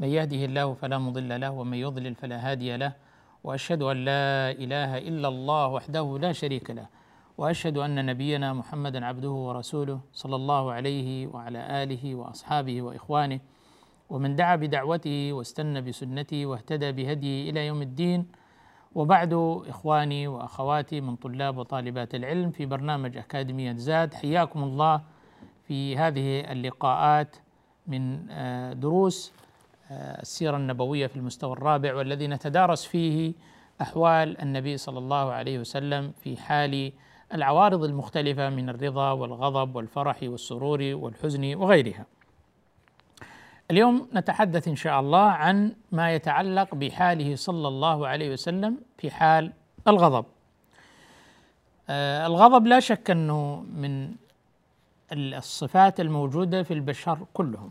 من يهده الله فلا مضل له ومن يضلل فلا هادي له وأشهد أن لا إله إلا الله وحده لا شريك له وأشهد أن نبينا محمدا عبده ورسوله صلى الله عليه وعلى آله وأصحابه وإخوانه ومن دعا بدعوته واستنى بسنته واهتدى بهديه إلى يوم الدين. وبعد إخواني وأخواتي من طلاب وطالبات العلم في برنامج أكاديمية زاد حياكم الله في هذه اللقاءات من آه، دروس السيرة النبوية في المستوى الرابع والذي نتدارس فيه أحوال النبي صلى الله عليه وسلم في حال العوارض المختلفة من الرضا والغضب والفرح والسرور والحزن وغيرها. اليوم نتحدث إن شاء الله عن ما يتعلق بحاله صلى الله عليه وسلم في حال الغضب. آه الغضب لا شك أنه من الصفات الموجودة في البشر كلهم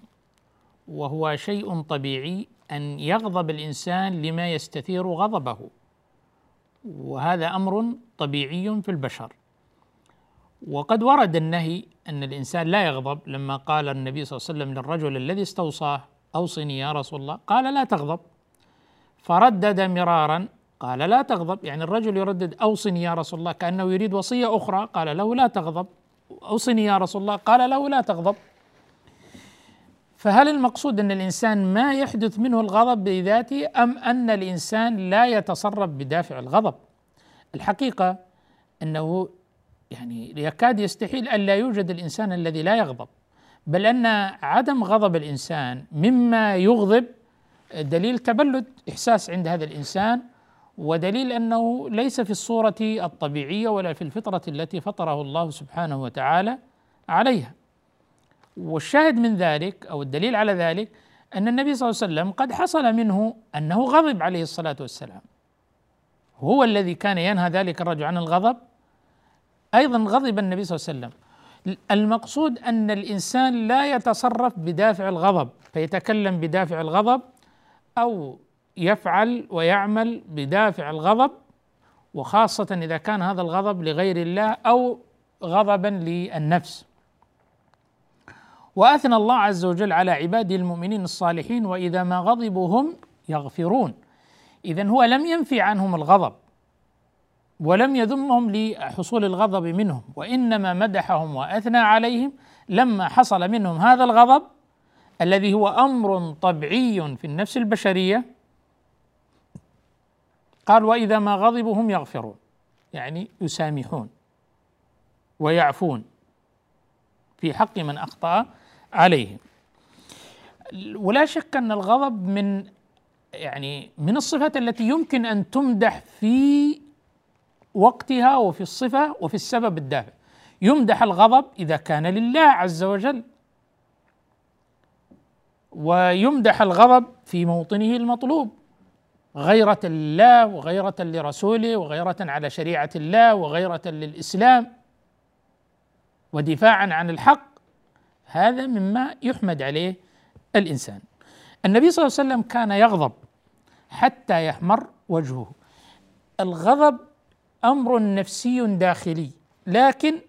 وهو شيء طبيعي أن يغضب الإنسان لما يستثير غضبه. وهذا أمر طبيعي في البشر. وقد ورد النهي أن الإنسان لا يغضب لما قال النبي صلى الله عليه وسلم للرجل الذي استوصاه أوصني يا رسول الله قال لا تغضب. فردد مرارا قال لا تغضب. يعني الرجل يردد أوصني يا رسول الله كأنه يريد وصية أخرى قال له لا تغضب. أوصني يا رسول الله قال له لا تغضب. فهل المقصود أن الإنسان ما يحدث منه الغضب بذاته أم أن الإنسان لا يتصرف بدافع الغضب؟ الحقيقة أنه يعني يكاد يستحيل ألا يوجد الإنسان الذي لا يغضب بل أن عدم غضب الإنسان مما يغضب دليل تبلد إحساس عند هذا الإنسان ودليل أنه ليس في الصورة الطبيعية ولا في الفطرة التي فطره الله سبحانه وتعالى عليها. والشاهد من ذلك أو الدليل على ذلك أن النبي صلى الله عليه وسلم قد حصل منه أنه غضب عليه الصلاة والسلام. هو الذي كان ينهى ذلك الرجل عن الغضب أيضا غضب النبي صلى الله عليه وسلم. المقصود أن الإنسان لا يتصرف بدافع الغضب فيتكلم بدافع الغضب أو يفعل ويعمل بدافع الغضب وخاصة إذا كان هذا الغضب لغير الله أو غضبا للنفس. وأثنى الله عز وجل على عباده المؤمنين الصالحين وإذا ما غضبوا هم يغفرون. اذا هو لم ينفي عنهم الغضب ولم يذمهم لحصول الغضب منهم وإنما مدحهم وأثنى عليهم لما حصل منهم هذا الغضب الذي هو أمر طبيعي في النفس البشرية. قال وإذا ما غضبوا هم يغفرون يعني يسامحون ويعفون. في حق من أخطأ عليهم ولا شك أن الغضب من يعني من الصفات التي يمكن أن تمدح في وقتها وفي الصفة وفي السبب الدافع. يمدح الغضب إذا كان لله عز وجل. ويمدح الغضب في موطنه المطلوب. غيرة لله وغيرة لرسوله وغيرة على شريعة الله وغيرة للإسلام. ودفاعا عن الحق. هذا مما يحمد عليه الإنسان. النبي صلى الله عليه وسلم كان يغضب حتى يحمر وجهه. الغضب أمر نفسي داخلي لكن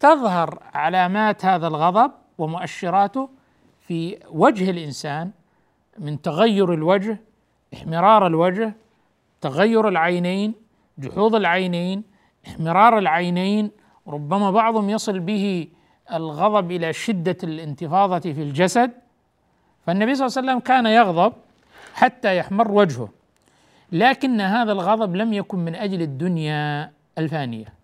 تظهر علامات هذا الغضب ومؤشراته في وجه الإنسان من تغير الوجه احمرار الوجه تغير العينين جحوظ العينين احمرار العينين. ربما بعضهم يصل به الغضب إلى شدة الانتفاضة في الجسد فالنبي صلى الله عليه وسلم كان يغضب حتى يحمر وجهه لكن هذا الغضب لم يكن من أجل الدنيا الفانية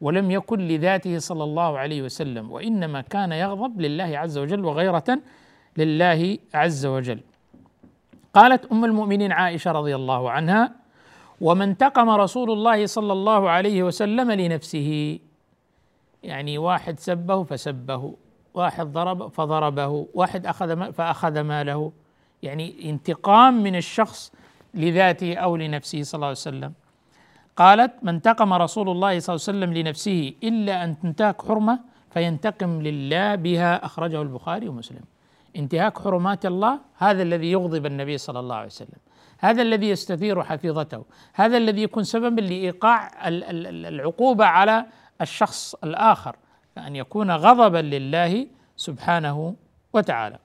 ولم يكن لذاته صلى الله عليه وسلم وإنما كان يغضب لله عز وجل وغيرة لله عز وجل. قالت أم المؤمنين عائشة رضي الله عنها وما انتقم رسول الله صلى الله عليه وسلم لنفسه يعني واحد سبه فسبه واحد ضرب فضربه واحد أخذ فأخذ ماله. يعني انتقام من الشخص لذاته أو لنفسه صلى الله عليه وسلم. قالت ما انتقم رسول الله صلى الله عليه وسلم لنفسه إلا أن تنتهك حرمة فينتقم لله بها. أخرجه البخاري ومسلم. انتهاك حرمات الله هذا الذي يغضب النبي صلى الله عليه وسلم. هذا الذي يستثير حفيظته. هذا الذي يكون سببا لإيقاع العقوبة على الشخص الآخر ان يكون غضبا لله سبحانه وتعالى.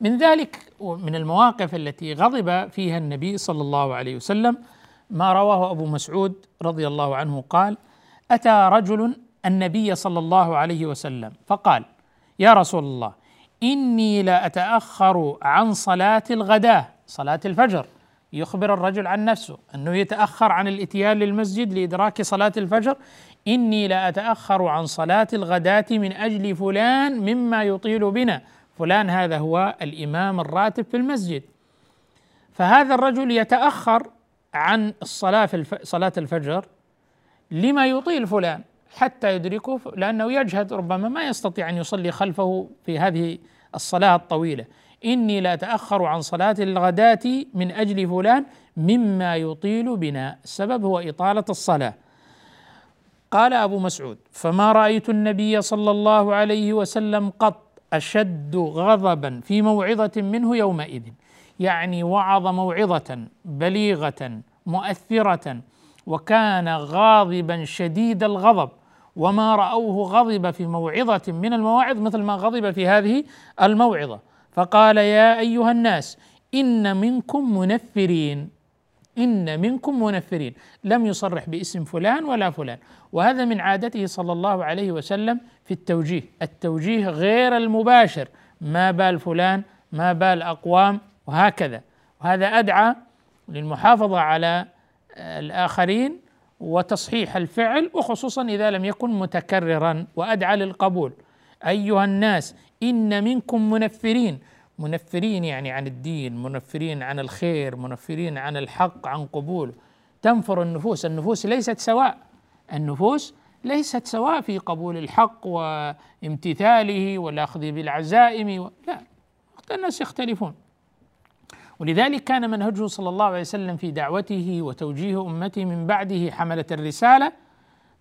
من ذلك من المواقف التي غضب فيها النبي صلى الله عليه وسلم ما رواه أبو مسعود رضي الله عنه قال أتى رجل النبي صلى الله عليه وسلم فقال يا رسول الله إني لا أتأخر عن صلاة الغداة صلاة الفجر. يخبر الرجل عن نفسه أنه يتأخر عن الإتيان للمسجد لإدراك صلاة الفجر إني لا أتأخر عن صلاة الغداة من أجل فلان مما يطيل بنا. فلان هذا هو الإمام الراتب في المسجد. فهذا الرجل يتأخر عن الصلاة في الف... صلاة الفجر لما يطيل فلان حتى يدركه لأنه يجهد ربما ما يستطيع أن يصلي خلفه في هذه الصلاة الطويلة. إني لا أتأخر عن صلاة الغداة من أجل فلان مما يطيل بنا. السبب هو إطالة الصلاة. قال أبو مسعود فما رأيت النبي صلى الله عليه وسلم قط أشد غضبا في موعظة منه يومئذ يعني وعظ موعظة بليغة مؤثرة وكان غاضبا شديد الغضب وما رأوه غضب في موعظة من المواعظ مثل ما غضب في هذه الموعظة. فقال يا أيها الناس إن منكم منفرين. إن منكم منفرين. لم يصرح باسم فلان ولا فلان. وهذا من عادته صلى الله عليه وسلم في التوجيه. التوجيه غير المباشر. ما بال فلان ما بال أقوام وهكذا. وهذا أدعى للمحافظة على الآخرين وتصحيح الفعل وخصوصا إذا لم يكن متكررا وأدعى للقبول. أيها الناس إن منكم منفرين. منفرين يعني عن الدين منفرين عن الخير منفرين عن الحق عن قبول. تنفر النفوس. النفوس ليست سواء. النفوس ليست سواء في قبول الحق وامتثاله والأخذ بالعزائم و... لا. الناس يختلفون. ولذلك كان منهجه صلى الله عليه وسلم في دعوته وتوجيه أمته من بعده حملة الرسالة.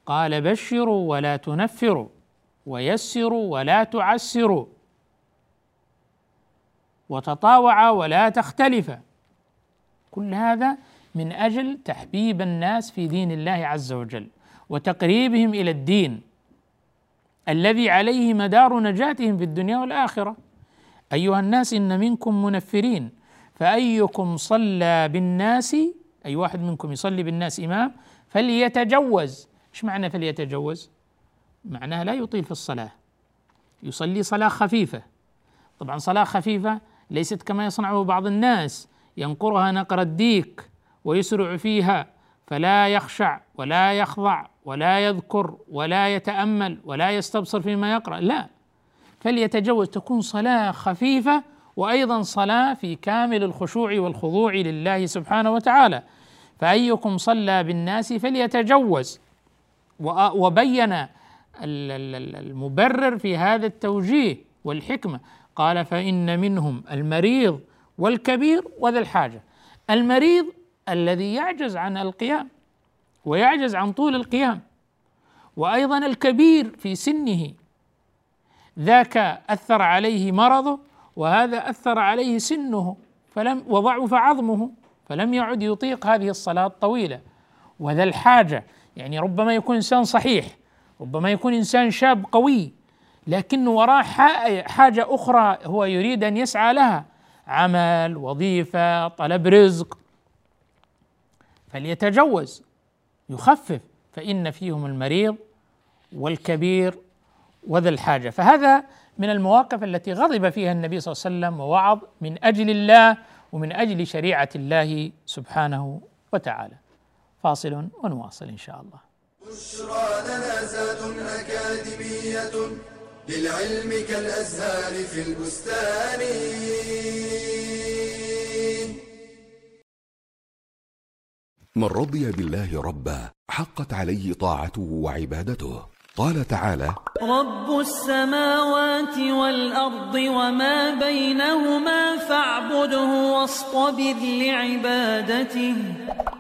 قال بشروا ولا تنفروا. ويسروا ولا تعسروا. وتطاوعا ولا تختلفا كل هذا من أجل تحبيب الناس في دين الله عز وجل وتقريبهم إلى الدين الذي عليه مدار نجاتهم في الدنيا والآخرة. أيها الناس إن منكم منفرين فأيكم صلى بالناس أي واحد منكم يصلي بالناس إمام فليتجوز. إيش معنى فليتجوز؟ معناها لا يطيل في الصلاة. يصلي صلاة خفيفة. طبعا صلاة خفيفة ليست كما يصنعه بعض الناس. ينقرها نقر الديك ويسرع فيها. فلا يخشع ولا يخضع ولا يذكر ولا يتأمل ولا يستبصر فيما يقرأ. لا. فليتجوز. تكون صلاة خفيفة وأيضا صلاة في كامل الخشوع والخضوع لله سبحانه وتعالى. فأيكم صلى بالناس فليتجوز. وبين المبرر في هذا التوجيه والحكمة. قال فإن منهم المريض والكبير وذا الحاجة. المريض الذي يعجز عن القيام ويعجز عن طول القيام وأيضا الكبير في سنه ذاك أثر عليه مرضه وهذا أثر عليه سنه فلم وضعف عظمه فلم يعد يطيق هذه الصلاة الطويلة. وذا الحاجة يعني ربما يكون إنسان صحيح ربما يكون إنسان شاب قوي لكن وراه حاجة أخرى هو يريد أن يسعى لها عمل وظيفة طلب رزق. فليتجوز يخفف فإن فيهم المريض والكبير وذا الحاجة. فهذا من المواقف التي غضب فيها النبي صلى الله عليه وسلم ووعظ من أجل الله ومن أجل شريعة الله سبحانه وتعالى. فاصل ونواصل إن شاء الله. بشرى لنا زاد أكاديمية للعلم كالأزهار في البستان. من رضي بالله ربا حقت عليه طاعته وعبادته. قال تعالى رب السماوات والأرض وما بينهما فاعبده واصطبر لعبادته.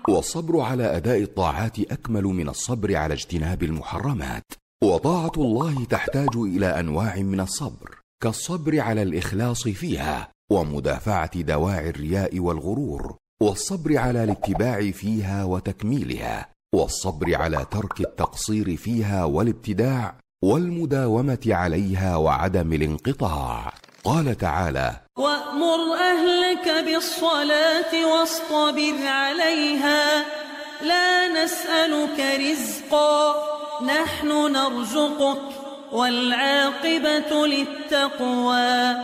والصبر على أداء الطاعات أكمل من الصبر على اجتناب المحرمات. وطاعة الله تحتاج إلى أنواع من الصبر كالصبر على الإخلاص فيها ومدافعة دواعي الرياء والغرور والصبر على الاتباع فيها وتكميلها والصبر على ترك التقصير فيها والابتداع والمداومة عليها وعدم الانقطاع. قال تعالى وأمر أهلك بالصلاة واصطبر عليها. لا نسألك رزقا نحن نرزقك والعاقبة للتقوى.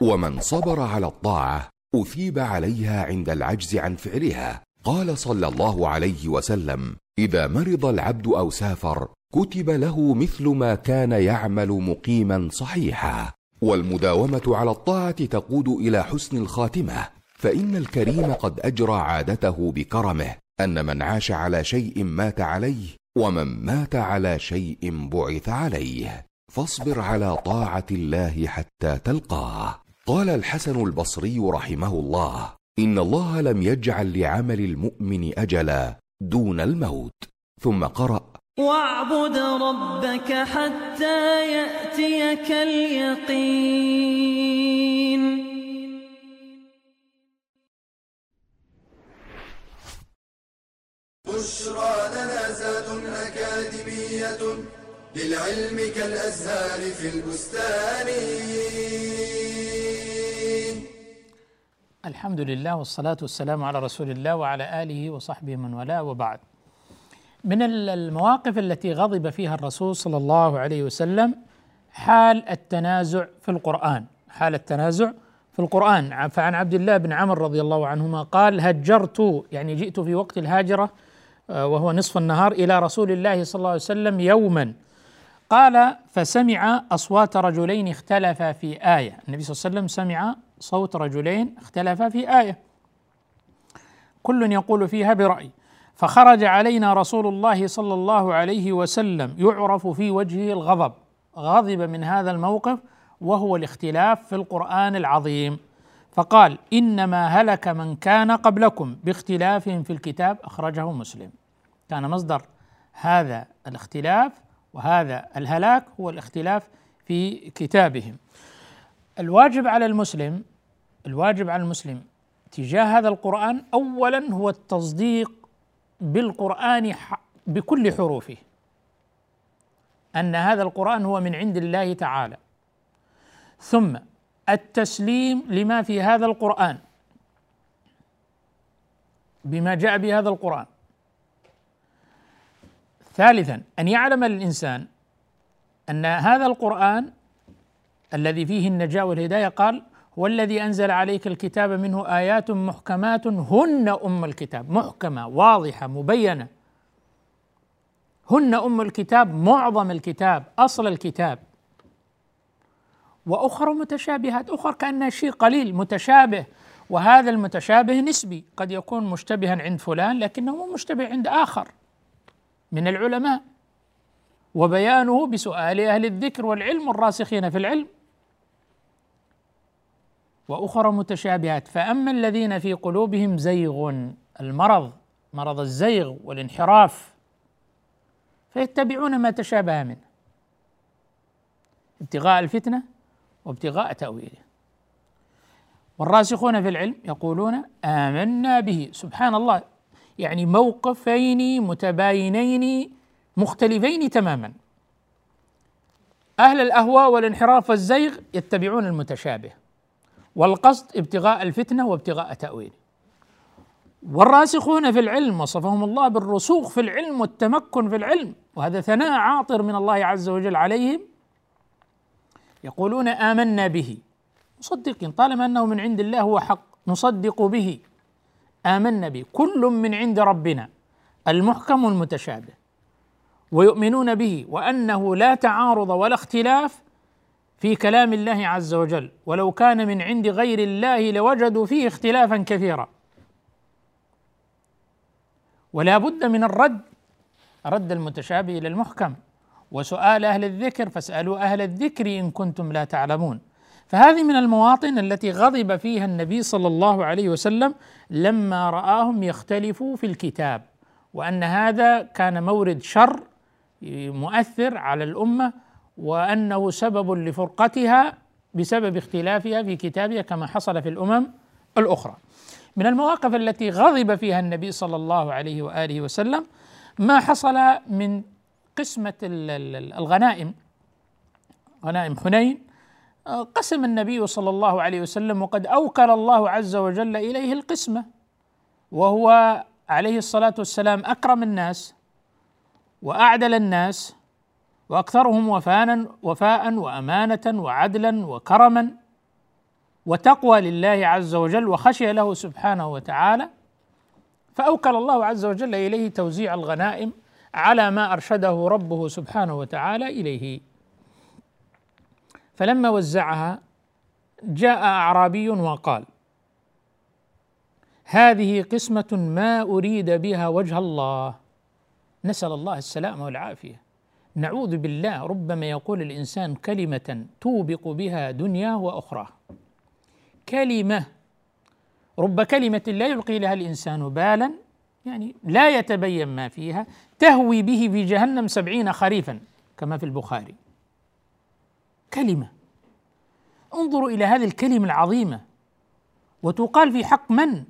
ومن صبر على الطاعة أثيب عليها عند العجز عن فعلها. قال صلى الله عليه وسلم إذا مرض العبد أو سافر كتب له مثل ما كان يعمل مقيما صحيحا. والمداومة على الطاعة تقود إلى حسن الخاتمة فإن الكريم قد أجرى عادته بكرمه أن من عاش على شيء مات عليه ومن مات على شيء بعث عليه. فاصبر على طاعة الله حتى تلقاه. قال الحسن البصري رحمه الله إن الله لم يجعل لعمل المؤمن أجلا دون الموت. ثم قرأ واعبد ربك حتى يأتيك اليقين. بشرى لنا زاد أكاديمية للعلم كالأزهار في البستان. الحمد لله والصلاة والسلام على رسول الله وعلى آله وصحبه من والاه وبعد. من ال- المواقف التي غضب فيها الرسول صلى الله عليه وسلم حال التنازع في القرآن. حال التنازع في القرآن. فعن عبد الله بن عمرو رضي الله عنهما قال هجرت يعني جئت في وقت الهاجرة آه، وهو نصف النهار إلى رسول الله صلى الله عليه وسلم يوما. قال فسمع أصوات رجلين اختلفا في آية. النبي صلى الله عليه وسلم سمع صوت رجلين اختلفا في آية. كل يقول فيها برأي. فخرج علينا رسول الله صلى الله عليه وسلم يعرف في وجهه الغضب غضب من هذا الموقف وهو الاختلاف في القرآن العظيم. فقال إنما هلك من كان قبلكم باختلافهم في الكتاب أخرجه مسلم. كان مصدر هذا الاختلاف وهذا الهلاك هو الاختلاف في كتابهم. الواجب على المسلم الواجب على المسلم تجاه هذا القرآن أولا هو التصديق بالقرآن بكل حروفه. أن هذا القرآن هو من عند الله تعالى. ثم التسليم لما في هذا القرآن. بما جاء بهذا القرآن. ثالثا أن يعلم الإنسان أن هذا القرآن الذي فيه النجاة والهداية قال هو الذي أنزل عليك الكتاب منه آيات محكمات هن أم الكتاب. محكمة واضحة مبينة. هن أم الكتاب معظم الكتاب أصل الكتاب. وأخرى متشابهات أخرى كأنها شيء قليل متشابه. وهذا المتشابه نسبي. قد يكون مشتبها عند فلان لكنه مو مشتبه عند آخر. من العلماء. وبيانه بسؤال أهل الذكر والعلم الراسخين في العلم. وأخرى متشابهات. فأما الذين في قلوبهم زيغ المرض مرض الزيغ والانحراف فيتبعون ما تشابه منه ابتغاء الفتنة وابتغاء تأويله. والراسخون في العلم يقولون آمنا به. سبحان الله يعني موقفين متباينين مختلفين تماما. أهل الأهواء والانحراف والزيغ يتبعون المتشابه. والقصد ابتغاء الفتنة وابتغاء تأويله. والراسخون في العلم وصفهم الله بالرسوخ في العلم والتمكن في العلم وهذا ثناء عاطر من الله عز وجل عليهم يقولون آمنا به. مصدقين طالما أنه من عند الله هو حق نصدق به. آمنا به كل من عند ربنا المحكم المتشابه. ويؤمنون به وأنه لا تعارض ولا اختلاف في كلام الله عز وجل ولو كان من عند غير الله لوجدوا فيه اختلافا كثيرا. ولا بد من الرد رد المتشابه إلى المحكم. وسؤال أهل الذكر فاسألوا أهل الذكر إن كنتم لا تعلمون. فهذه من المواطن التي غضب فيها النبي صلى الله عليه وسلم لما رآهم يختلفوا في الكتاب وأن هذا كان مورد شر مؤثر على الأمة وأنه سبب لفرقتها بسبب اختلافها في كتابها كما حصل في الأمم الأخرى. من المواقف التي غضب فيها النبي صلى الله عليه وآله وسلم ما حصل من قسمة الغنائم غنائم حنين قسم النبي صلى الله عليه وسلم وقد أوكل الله عز وجل إليه القسمة وهو عليه الصلاة والسلام أكرم الناس وأعدل الناس وأكثرهم وفانا وفاء وأمانة وعدلا وكرما وتقوى لله عز وجل وخشيه له سبحانه وتعالى فأوكل الله عز وجل إليه توزيع الغنائم على ما أرشده ربه سبحانه وتعالى إليه. فلما وزعها جاء أعرابي وقال هذه قسمة ما أريد بها وجه الله نسأل الله السلامة والعافية. نعوذ بالله ربما يقول الإنسان كلمة توبق بها دنياه واخراه كلمة رب كلمة لا يلقي لها الإنسان بالا يعني لا يتبين ما فيها تهوي به في جهنم سبعين خريفا كما في البخاري. كلمة. انظروا إلى هذه الكلمة العظيمة. وتقال في حق من؟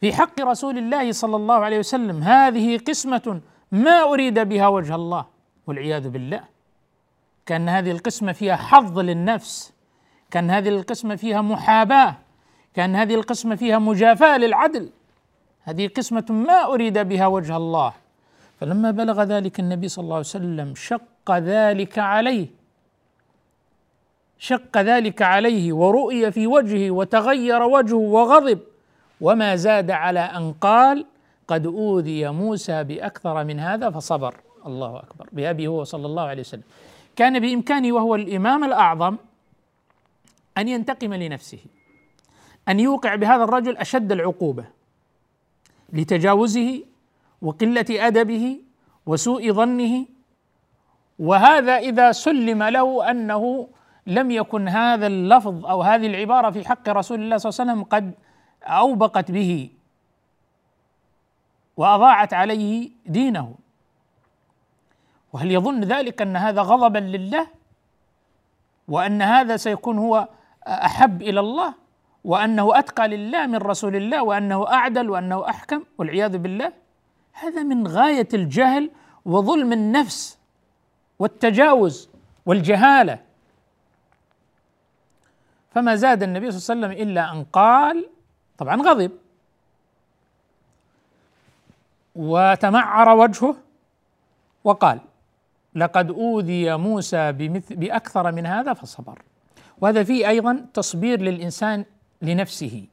في حق رسول الله صلى الله عليه وسلم. هذه قسمة ما أريد بها وجه الله. والعياذ بالله. كأن هذه القسمة فيها حظ للنفس. كأن هذه القسمة فيها محاباة. كأن هذه القسمة فيها مجافاة للعدل. هذه قسمة ما أريد بها وجه الله. فلما بلغ ذلك النبي صلى الله عليه وسلم شق ذلك عليه. شق ذلك عليه ورؤي في وجهه وتغير وجهه وغضب. وما زاد على أن قال قد أوذي موسى بأكثر من هذا فصبر. الله أكبر بابي هو صلى الله عليه وسلم. كان بإمكانه وهو الإمام الأعظم أن ينتقم لنفسه أن يوقع بهذا الرجل أشد العقوبة لتجاوزه وقلة أدبه وسوء ظنه. وهذا إذا سلم له أنه لم يكن هذا اللفظ أو هذه العبارة في حق رسول الله صلى الله عليه وسلم قد أوبقت به وأضاعت عليه دينه. وهل يظن ذلك أن هذا غضبا لله؟ وأن هذا سيكون هو أحب إلى الله؟ وأنه أتقى لله من رسول الله؟ وأنه أعدل؟ وأنه أحكم؟ والعياذ بالله. هذا من غاية الجهل وظلم النفس والتجاوز والجهالة. فما زاد النبي صلى الله عليه وسلم إلا أن قال طبعا غضب. وتمعر وجهه وقال لقد أوذي موسى بمثل بأكثر من هذا فصبر. وهذا فيه أيضا تصبير للإنسان لنفسه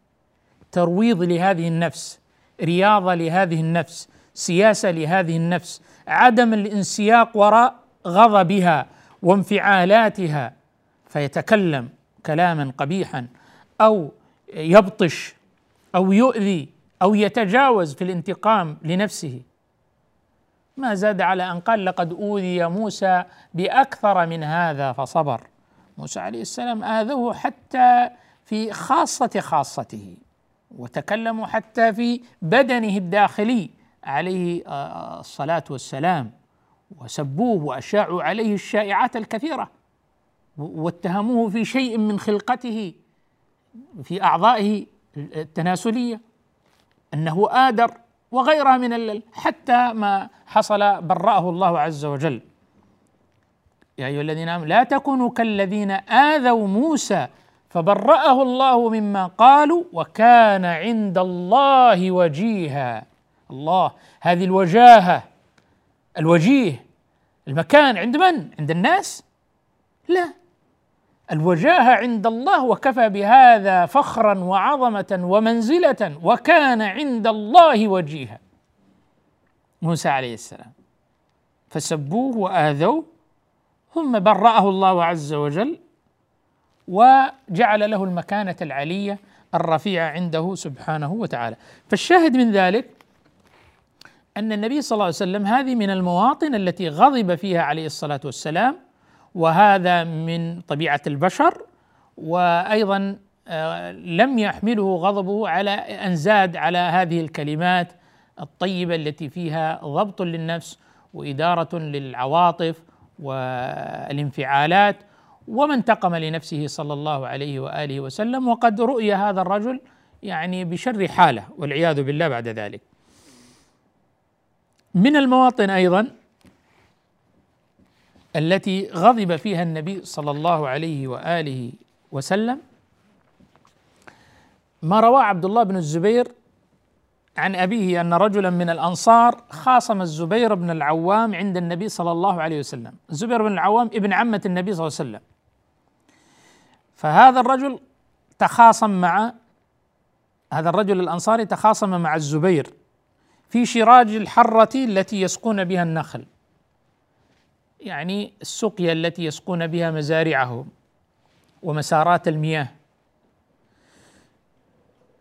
ترويض لهذه النفس رياضة لهذه النفس سياسة لهذه النفس عدم الانسياق وراء غضبها وانفعالاتها. فيتكلم كلاما قبيحا أو يبطش أو يؤذي أو يتجاوز في الانتقام لنفسه. ما زاد على أن قال لقد أوذي موسى بأكثر من هذا فصبر. موسى عليه السلام آذوه حتى في خاصة خاصته وتكلموا حتى في بدنه الداخلي عليه آه، الصلاة والسلام وسبوه وأشاعوا عليه الشائعات الكثيرة واتهموه في شيء من خلقته في أعضائه التناسلية أنه آدر وغيرها من حتى ما حصل برأه الله عز وجل يا أيها الذين آمنوا لا تكونوا كالذين آذوا موسى فبرأه الله مما قالوا وكان عند الله وجيها الله هذه الوجاهة الوجيه المكان عند من؟ عند الناس؟ لا الوجاهه عند الله وكفى بهذا فخرا وعظمة ومنزلة وكان عند الله وجيها. موسى عليه السلام. فسبوه وآذوه ثم برأه الله عز وجل وجعل له المكانة العلية الرفيعة عنده سبحانه وتعالى. فالشاهد من ذلك أن النبي صلى الله عليه وسلم هذه من المواطن التي غضب فيها عليه الصلاة والسلام وهذا من طبيعة البشر وأيضا آه، لم يحمله غضبه على أن زاد على هذه الكلمات الطيبة التي فيها ضبط للنفس وإدارة للعواطف والانفعالات وما انتقم لنفسه صلى الله عليه وآله وسلم وقد رؤي هذا الرجل يعني بشر حالة والعياذ بالله بعد ذلك. من المواطن أيضا التي غضب فيها النبي صلى الله عليه وآله وسلم ما رواه عبد الله بن الزبير عن أبيه أن رجلا من الأنصار خاصم الزبير بن العوام عند النبي صلى الله عليه وسلم. الزبير بن العوام ابن عمة النبي صلى الله عليه وسلم. فهذا الرجل تخاصم مع هذا الرجل الأنصاري تخاصم مع الزبير في شراج الحرة التي يسقون بها النخل. يعني السقيا التي يسقون بها مزارعهم ومسارات المياه.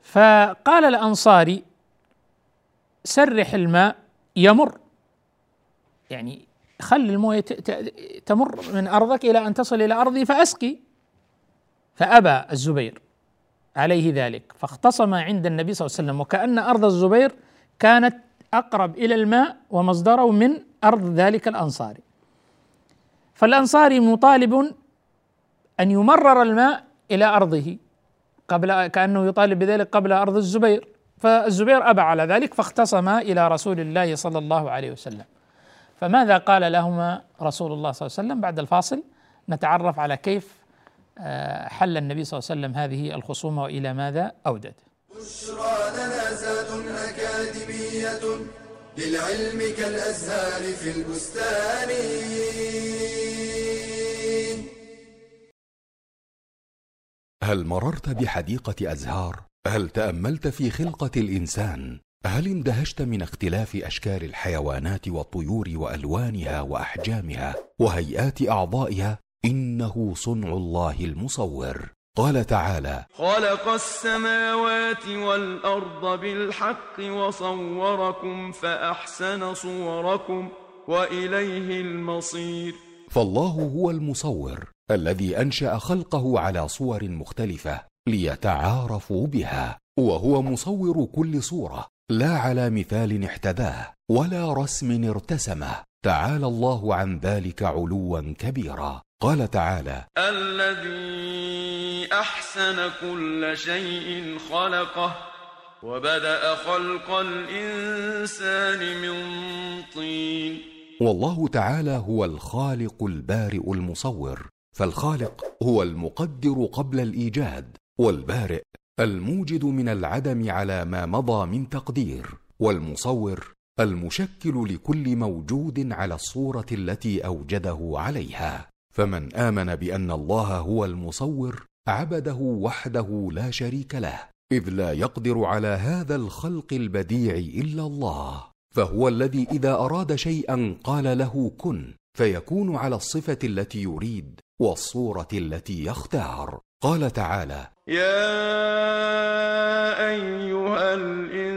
فقال الأنصاري سرح الماء يمر. يعني خل الموية تمر من أرضك إلى أن تصل إلى أرضي فأسقي. فأبى الزبير عليه ذلك فاختصم عند النبي صلى الله عليه وسلم وكأن أرض الزبير كانت أقرب إلى الماء ومصدره من أرض ذلك الأنصاري. فالأنصاري مطالب أن يمرر الماء إلى أرضه قبل كأنه يطالب بذلك قبل أرض الزبير. فالزبير أبى على ذلك فاختصما إلى رسول الله صلى الله عليه وسلم. فماذا قال لهما رسول الله صلى الله عليه وسلم بعد الفاصل؟ نتعرف على كيف آه، حل النبي صلى الله عليه وسلم هذه الخصومة وإلى ماذا أودت. بشرى لنا أكاديمية للعلم كالأزهار في البستان. هل مررت بحديقة أزهار؟ هل تأملت في خلقة الإنسان؟ هل اندهشت من اختلاف أشكال الحيوانات والطيور وألوانها وأحجامها وهيئات أعضائها؟ إنه صنع الله المصور. قال تعالى خلق السماوات والأرض بالحق وصوركم فأحسن صوركم وإليه المصير. فالله هو المصور. الذي أنشأ خلقه على صور مختلفة ليتعارفوا بها وهو مصور كل صورة لا على مثال احتذاه ولا رسم ارتسمه تعالى الله عن ذلك علوا كبيرا. قال تعالى الذي أحسن كل شيء خلقه وبدأ خلق الإنسان من طين. والله تعالى هو الخالق البارئ المصور. فالخالق هو المقدر قبل الإيجاد والبارئ الموجد من العدم على ما مضى من تقدير والمصور المشكل لكل موجود على الصورة التي أوجده عليها. فمن آمن بأن الله هو المصور عبده وحده لا شريك له إذ لا يقدر على هذا الخلق البديع إلا الله. فهو الذي إذا أراد شيئا قال له كن فيكون على الصفة التي يريد والصورة التي يختار. قال تعالى يا أيها الإنسان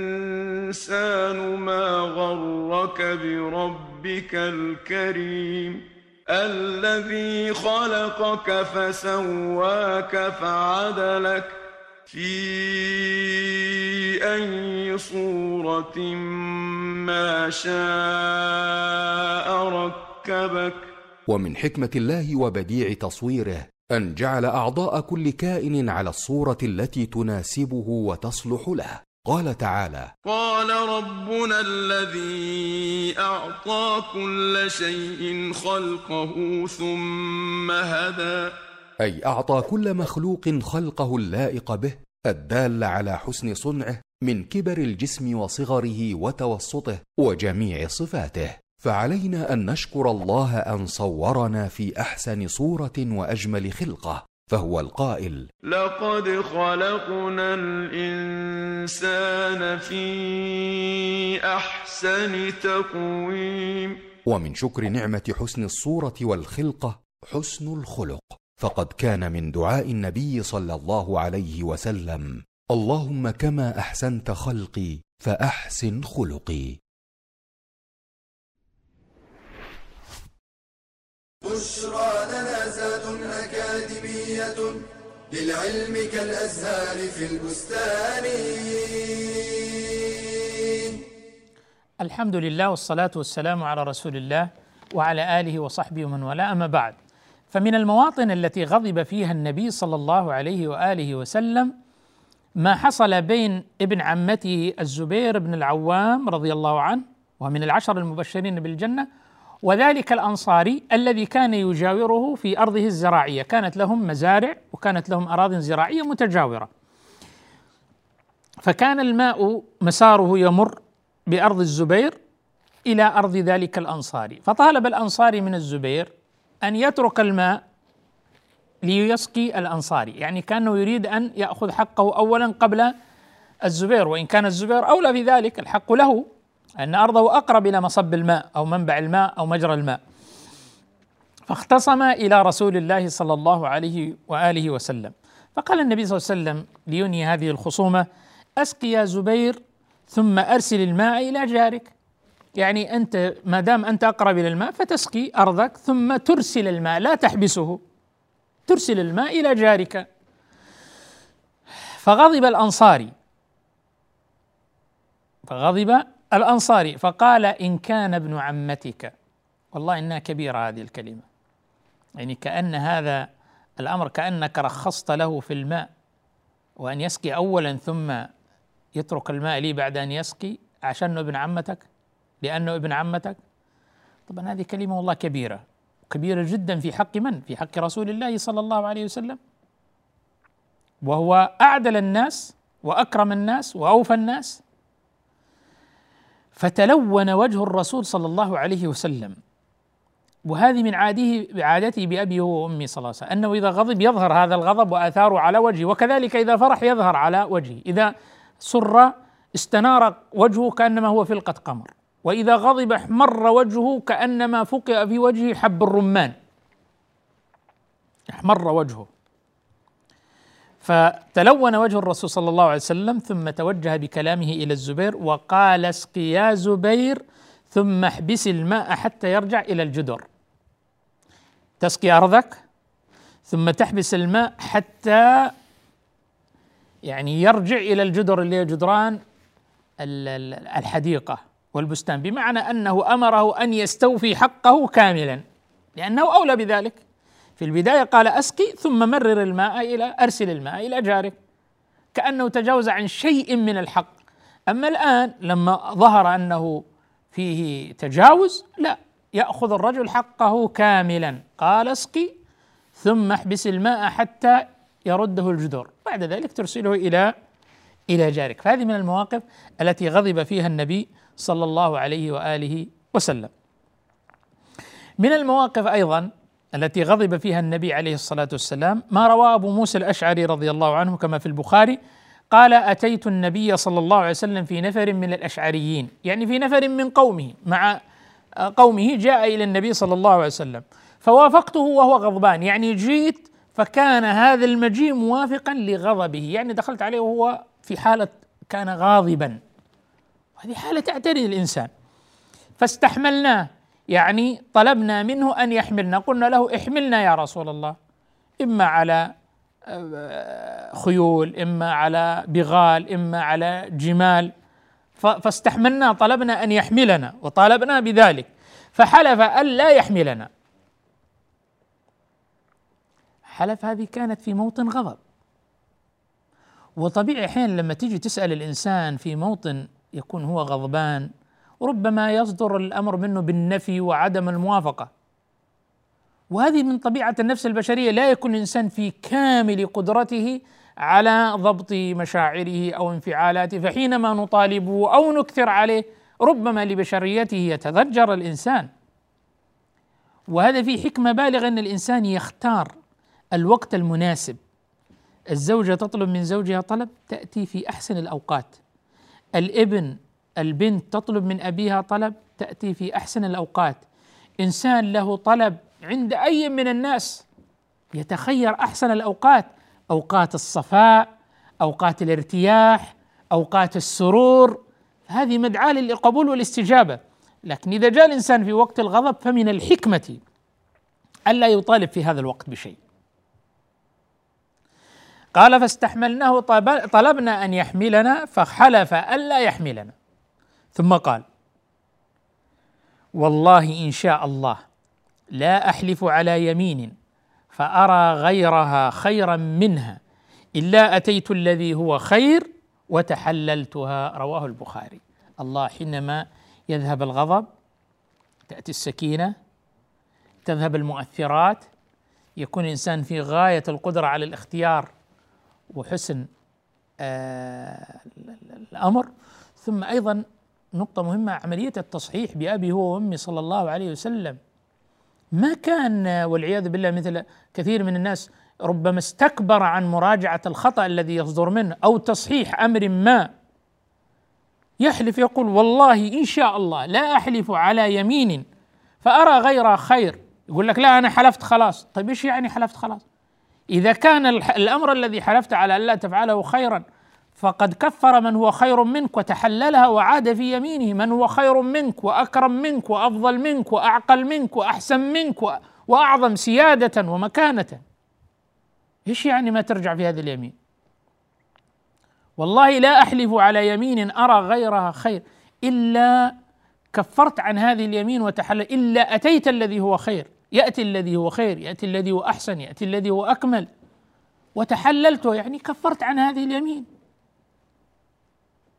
ما غرك بربك الكريم الذي خلقك فسواك فعدلك في أي صورة ما شاء ركبك ومن حكمة الله وبديع تصويره أن جعل أعضاء كل كائن على الصورة التي تناسبه وتصلح له. قال تعالى قال ربنا الذي أعطى كل شيء خلقه ثم هدى. أي أعطى كل مخلوق خلقه اللائق به الدال على حسن صنعه من كبر الجسم وصغره وتوسطه وجميع صفاته. فعلينا أن نشكر الله أن صورنا في أحسن صورة وأجمل خلقة فهو القائل لقد خلقنا الإنسان في أحسن تقويم. ومن شكر نعمة حسن الصورة والخلقة حسن الخلق. فقد كان من دعاء النبي صلى الله عليه وسلم اللهم كما أحسنت خلقي فأحسن خلقي. بشرى لنا زاد أكاديمية للعلم كالأزهار في البستان. الحمد لله والصلاة والسلام على رسول الله وعلى آله وصحبه ومن والاه. أما بعد فمن المواطن التي غضب فيها النبي صلى الله عليه وآله وسلم ما حصل بين ابن عمته الزبير بن العوام رضي الله عنه ومن العشر المبشرين بالجنة وذلك الأنصاري الذي كان يجاوره في أرضه الزراعية. كانت لهم مزارع وكانت لهم أراضٍ زراعية متجاورة. فكان الماء مساره يمر بأرض الزبير إلى أرض ذلك الأنصاري. فطالب الأنصاري من الزبير أن يترك الماء ليسقي الأنصاري. يعني كأنه يريد أن يأخذ حقه أولا قبل الزبير وإن كان الزبير أولى بذلك الحق له. أن أرضه أقرب إلى مصب الماء أو منبع الماء أو مجرى الماء. فاختصم إلى رسول الله صلى الله عليه وآله وسلم. فقال النبي صلى الله عليه وسلم لينهي هذه الخصومة أسقي يا زبير ثم أرسل الماء إلى جارك. يعني أنت ما دام أنت أقرب إلى الماء فتسقي أرضك ثم ترسل الماء لا تحبسه. ترسل الماء إلى جارك. فغضب الأنصاري. فغضب الأنصاري فقال إن كان ابن عمتك. والله إنها كبيرة هذه الكلمة. يعني كأن هذا الأمر كأنك رخصت له في الماء وأن يسقي أولا ثم يترك الماء لي بعد أن يسقي عشان ابن عمتك؟ لأنه ابن عمتك؟ طبعا هذه كلمة والله كبيرة. كبيرة جدا في حق من؟ في حق رسول الله صلى الله عليه وسلم. وهو أعدل الناس وأكرم الناس وأوفى الناس. فتلون وجه الرسول صلى الله عليه وسلم. وهذه من عاده عادته بأبي وأمي صلى الله عليه وسلم أنه إذا غضب يظهر هذا الغضب وآثاره على وجهه وكذلك إذا فرح يظهر على وجهه. إذا سر استنار وجهه كأنما هو فلقة قمر. وإذا غضب احمر وجهه كأنما فقئ في وجهه حب الرمان. احمر وجهه. فتلون وجه الرسول صلى الله عليه وسلم ثم توجه بكلامه إلى الزبير وقال اسق يا زبير ثم احبس الماء حتى يرجع إلى الجدر. تسقي أرضك؟ ثم تحبس الماء حتى يعني يرجع إلى الجدر اللي هي جدران الحديقة والبستان بمعنى أنه أمره أن يستوفي حقه كاملا لأنه أولى بذلك. في البداية قال أسقي ثم مرر الماء إلى أرسل الماء إلى جارك كأنه تجاوز عن شيء من الحق. أما الآن لما ظهر أنه فيه تجاوز لا يأخذ الرجل حقه كاملا. قال أسقي ثم احبس الماء حتى يرده الجدر بعد ذلك ترسله إلى إلى جارك. فهذه من المواقف التي غضب فيها النبي صلى الله عليه وآله وسلم. من المواقف أيضا التي غضب فيها النبي عليه الصلاة والسلام ما روى أبو موسى الأشعري رضي الله عنه كما في البخاري؟ قال أتيت النبي صلى الله عليه وسلم في نفر من الأشعريين يعني في نفر من قومه مع قومه جاء إلى النبي صلى الله عليه وسلم فوافقته وهو غضبان يعني جيت فكان هذا المجيء موافقا لغضبه يعني دخلت عليه وهو في حالة كان غاضبا. هذه حالة تعتري الإنسان. فاستحملناه. يعني طلبنا منه أن يحملنا. قلنا له احملنا يا رسول الله. إما على آه، خيول إما على بغال إما على جمال. فاستحملنا طلبنا أن يحملنا وطالبنا بذلك. فحلف أن لا يحملنا. حلف هذه كانت في موطن غضب. وطبيعي أحيانا لما تيجي تسأل الإنسان في موطن يكون هو غضبان ربما يصدر الأمر منه بالنفي وعدم الموافقة. وهذه من طبيعة النفس البشرية لا يكون الإنسان في كامل قدرته على ضبط مشاعره أو انفعالاته فحينما نطالبه أو نكثر عليه ربما لبشريته يتضجر الإنسان. وهذا في حكمة بالغة أن الإنسان يختار الوقت المناسب. الزوجة تطلب من زوجها طلب تأتي في أحسن الأوقات. الإبن البنت تطلب من أبيها طلب تأتي في أحسن الأوقات. إنسان له طلب عند أي من الناس يتخير أحسن الأوقات أوقات الصفاء أوقات الارتياح أوقات السرور. هذه مدعاة للقبول والاستجابة. لكن إذا جاء الإنسان في وقت الغضب فمن الحكمة ألا يطالب في هذا الوقت بشيء. قال فاستحملناه طلبنا أن يحملنا فحلف ألا يحملنا. ثم قال والله إن شاء الله لا أحلف على يمين فأرى غيرها خيرا منها إلا أتيت الذي هو خير وتحللتها. رواه البخاري. الله حينما يذهب الغضب تأتي السكينة تذهب المؤثرات يكون الإنسان في غاية القدرة على الاختيار وحسن آه الأمر ثم أيضا نقطة مهمة عملية التصحيح بأبي هو وأمي صلى الله عليه وسلم. ما كان والعياذ بالله مثل كثير من الناس ربما استكبر عن مراجعة الخطأ الذي يصدر منه أو تصحيح أمر ما. يحلف يقول والله إن شاء الله لا أحلف على يمين فأرى غيرها خير. يقول لك لا أنا حلفت خلاص. طيب إيش يعني حلفت خلاص؟ إذا كان الأمر الذي حلفت على ألا تفعله خيرا فقد كفر من هو خير منك وتحللها وعاد في يمينه. من هو خير منك وأكرم منك وأفضل منك وأعقل منك وأحسن منك وأعظم سيادة ومكانة. إيش يعني ما ترجع في هذه اليمين؟ والله لا أحلف على يمين أرى غيرها خير. إلا كفرت عن هذه اليمين وتحلل. إلا أتيت الذي هو خير. يأتي الذي هو خير. يأتي الذي هو أحسن. يأتي الذي هو أكمل. وتحللته يعني كفرت عن هذه اليمين.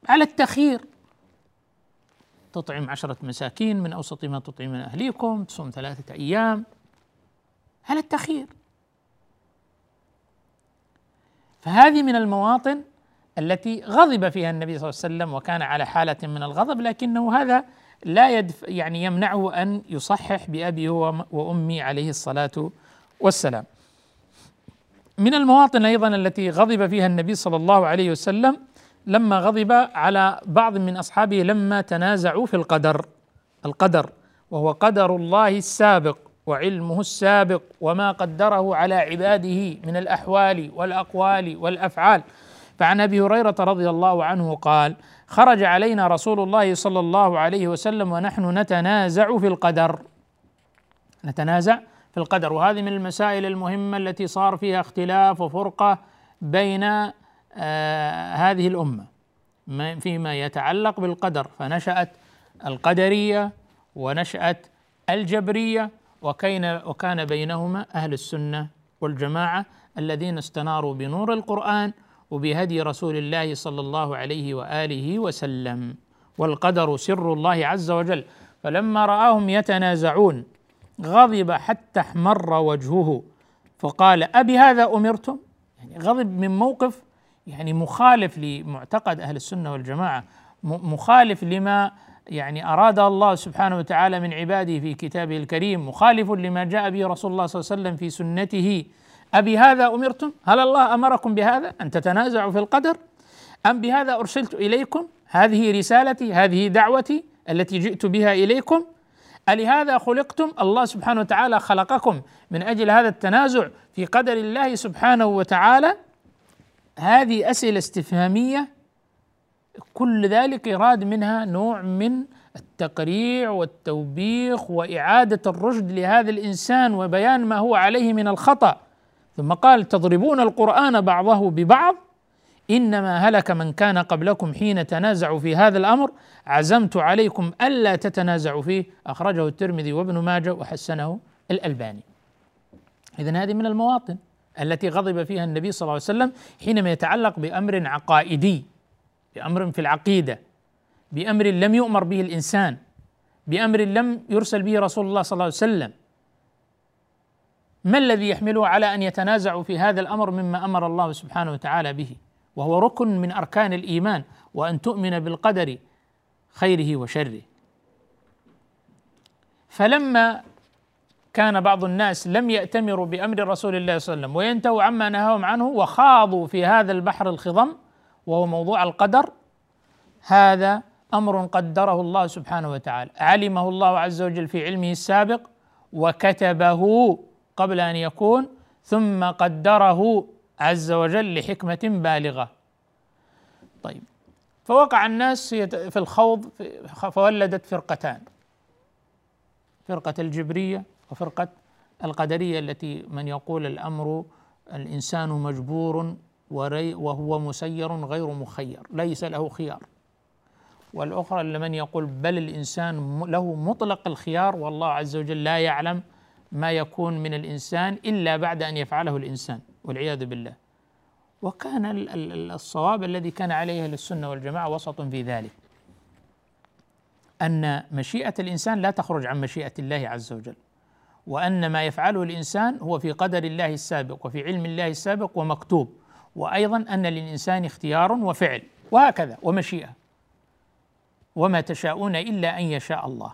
على التخيير. تطعم عشرة مساكين من أوسط ما تطعمون أهليكم تصوم ثلاثة أيام. على التخيير. فهذه من المواطن التي غضب فيها النبي صلى الله عليه وسلم وكان على حالة من الغضب لكنه هذا لا يدف يعني يمنعه أن يصحح بأبي وأمي عليه الصلاة والسلام. من المواطن أيضا التي غضب فيها النبي صلى الله عليه وسلم لما غضب على بعض من أصحابه لما تنازعوا في القدر. القدر وهو قدر الله السابق وعلمه السابق وما قدره على عباده من الأحوال والأقوال والأفعال. فعن أبي هريرة رضي الله عنه قال خرج علينا رسول الله صلى الله عليه وسلم ونحن نتنازع في القدر. نتنازع في القدر. وهذه من المسائل المهمة التي صار فيها اختلاف وفرقة بين هذه الأمة فيما يتعلق بالقدر فنشأت القدرية ونشأت الجبرية وكان وكان بينهما أهل السنة والجماعة الذين استناروا بنور القرآن وبهدي رسول الله صلى الله عليه وآله وسلم. والقدر سر الله عز وجل. فلما رآهم يتنازعون غضب حتى احمر وجهه فقال أبي هذا أمرتم؟ يعني غضب من موقف يعني مخالف لمعتقد أهل السنة والجماعة مخالف لما يعني أراد الله سبحانه وتعالى من عباده في كتابه الكريم مخالف لما جاء به رسول الله صلى الله عليه وسلم في سنته. أبي هذا أمرتم؟ هل الله أمركم بهذا أن تتنازعوا في القدر؟ أم بهذا أرسلت إليكم؟ هذه رسالتي هذه دعوتي التي جئت بها إليكم. ألهذا خلقتم؟ الله سبحانه وتعالى خلقكم. من أجل هذا التنازع في قدر الله سبحانه وتعالى هذه أسئلة استفهامية. كل ذلك يراد منها نوع من التقريع والتوبيخ وإعادة الرشد لهذا الإنسان وبيان ما هو عليه من الخطأ. ثم قال تضربون القرآن بعضه ببعض إنما هلك من كان قبلكم حين تنازعوا في هذا الأمر. عزمت عليكم ألا تتنازعوا فيه. أخرجه الترمذي وابن ماجه وحسنه الألباني. اذا هذه من المواطن. التي غضب فيها النبي صلى الله عليه وسلم حينما يتعلق بأمر عقائدي بأمر في العقيدة بأمر لم يؤمر به الإنسان بأمر لم يرسل به رسول الله صلى الله عليه وسلم. ما الذي يحمله على أن يتنازعوا في هذا الأمر مما أمر الله سبحانه وتعالى به؟ وهو ركن من أركان الإيمان وأن تؤمن بالقدر خيره وشره. فلما كان بعض الناس لم يأتمروا بأمر رسول الله صلى الله عليه وسلم وينتهوا عما نهاهم عنه وخاضوا في هذا البحر الخضم وهو موضوع القدر. هذا أمر قدره الله سبحانه وتعالى. علمه الله عز وجل في علمه السابق وكتبه قبل أن يكون ثم قدره عز وجل لحكمة بالغة. طيب فوقع الناس في الخوض فولدت فرقتان. فرقة الجبرية وفرقة القدرية التي من يقول الأمر الإنسان مجبور وهو مسير غير مخير ليس له خيار. والأخرى لمن يقول بل الإنسان له مطلق الخيار والله عز وجل لا يعلم ما يكون من الإنسان إلا بعد أن يفعله الإنسان والعياذ بالله. وكان الصواب الذي كان عليه السنة والجماعة وسط في ذلك أن مشيئة الإنسان لا تخرج عن مشيئة الله عز وجل. وأن ما يفعله الإنسان هو في قدر الله السابق وفي علم الله السابق ومكتوب. وأيضا أن للإنسان اختيار وفعل. وهكذا ومشيئة. وما تشاءون إلا أن يشاء الله.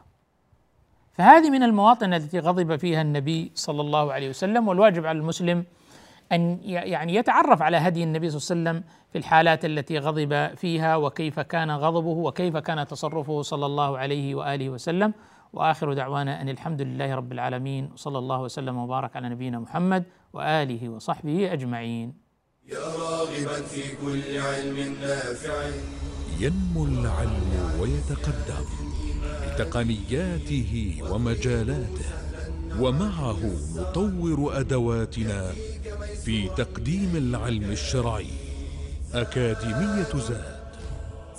فهذه من المواطن التي غضب فيها النبي صلى الله عليه وسلم والواجب على المسلم أن يعني يتعرف على هدي النبي صلى الله عليه وسلم في الحالات التي غضب فيها وكيف كان غضبه وكيف كان تصرفه صلى الله عليه وآله وسلم. وآخر دعوانا أن الحمد لله رب العالمين وصلى الله وسلم وبارك على نبينا محمد وآله وصحبه أجمعين. يا راغبا في كل علم نافع. ينمو العلم ويتقدم بتقنياته ومجالاته ومعه نطور أدواتنا في تقديم العلم الشرعي. أكاديمية زاد.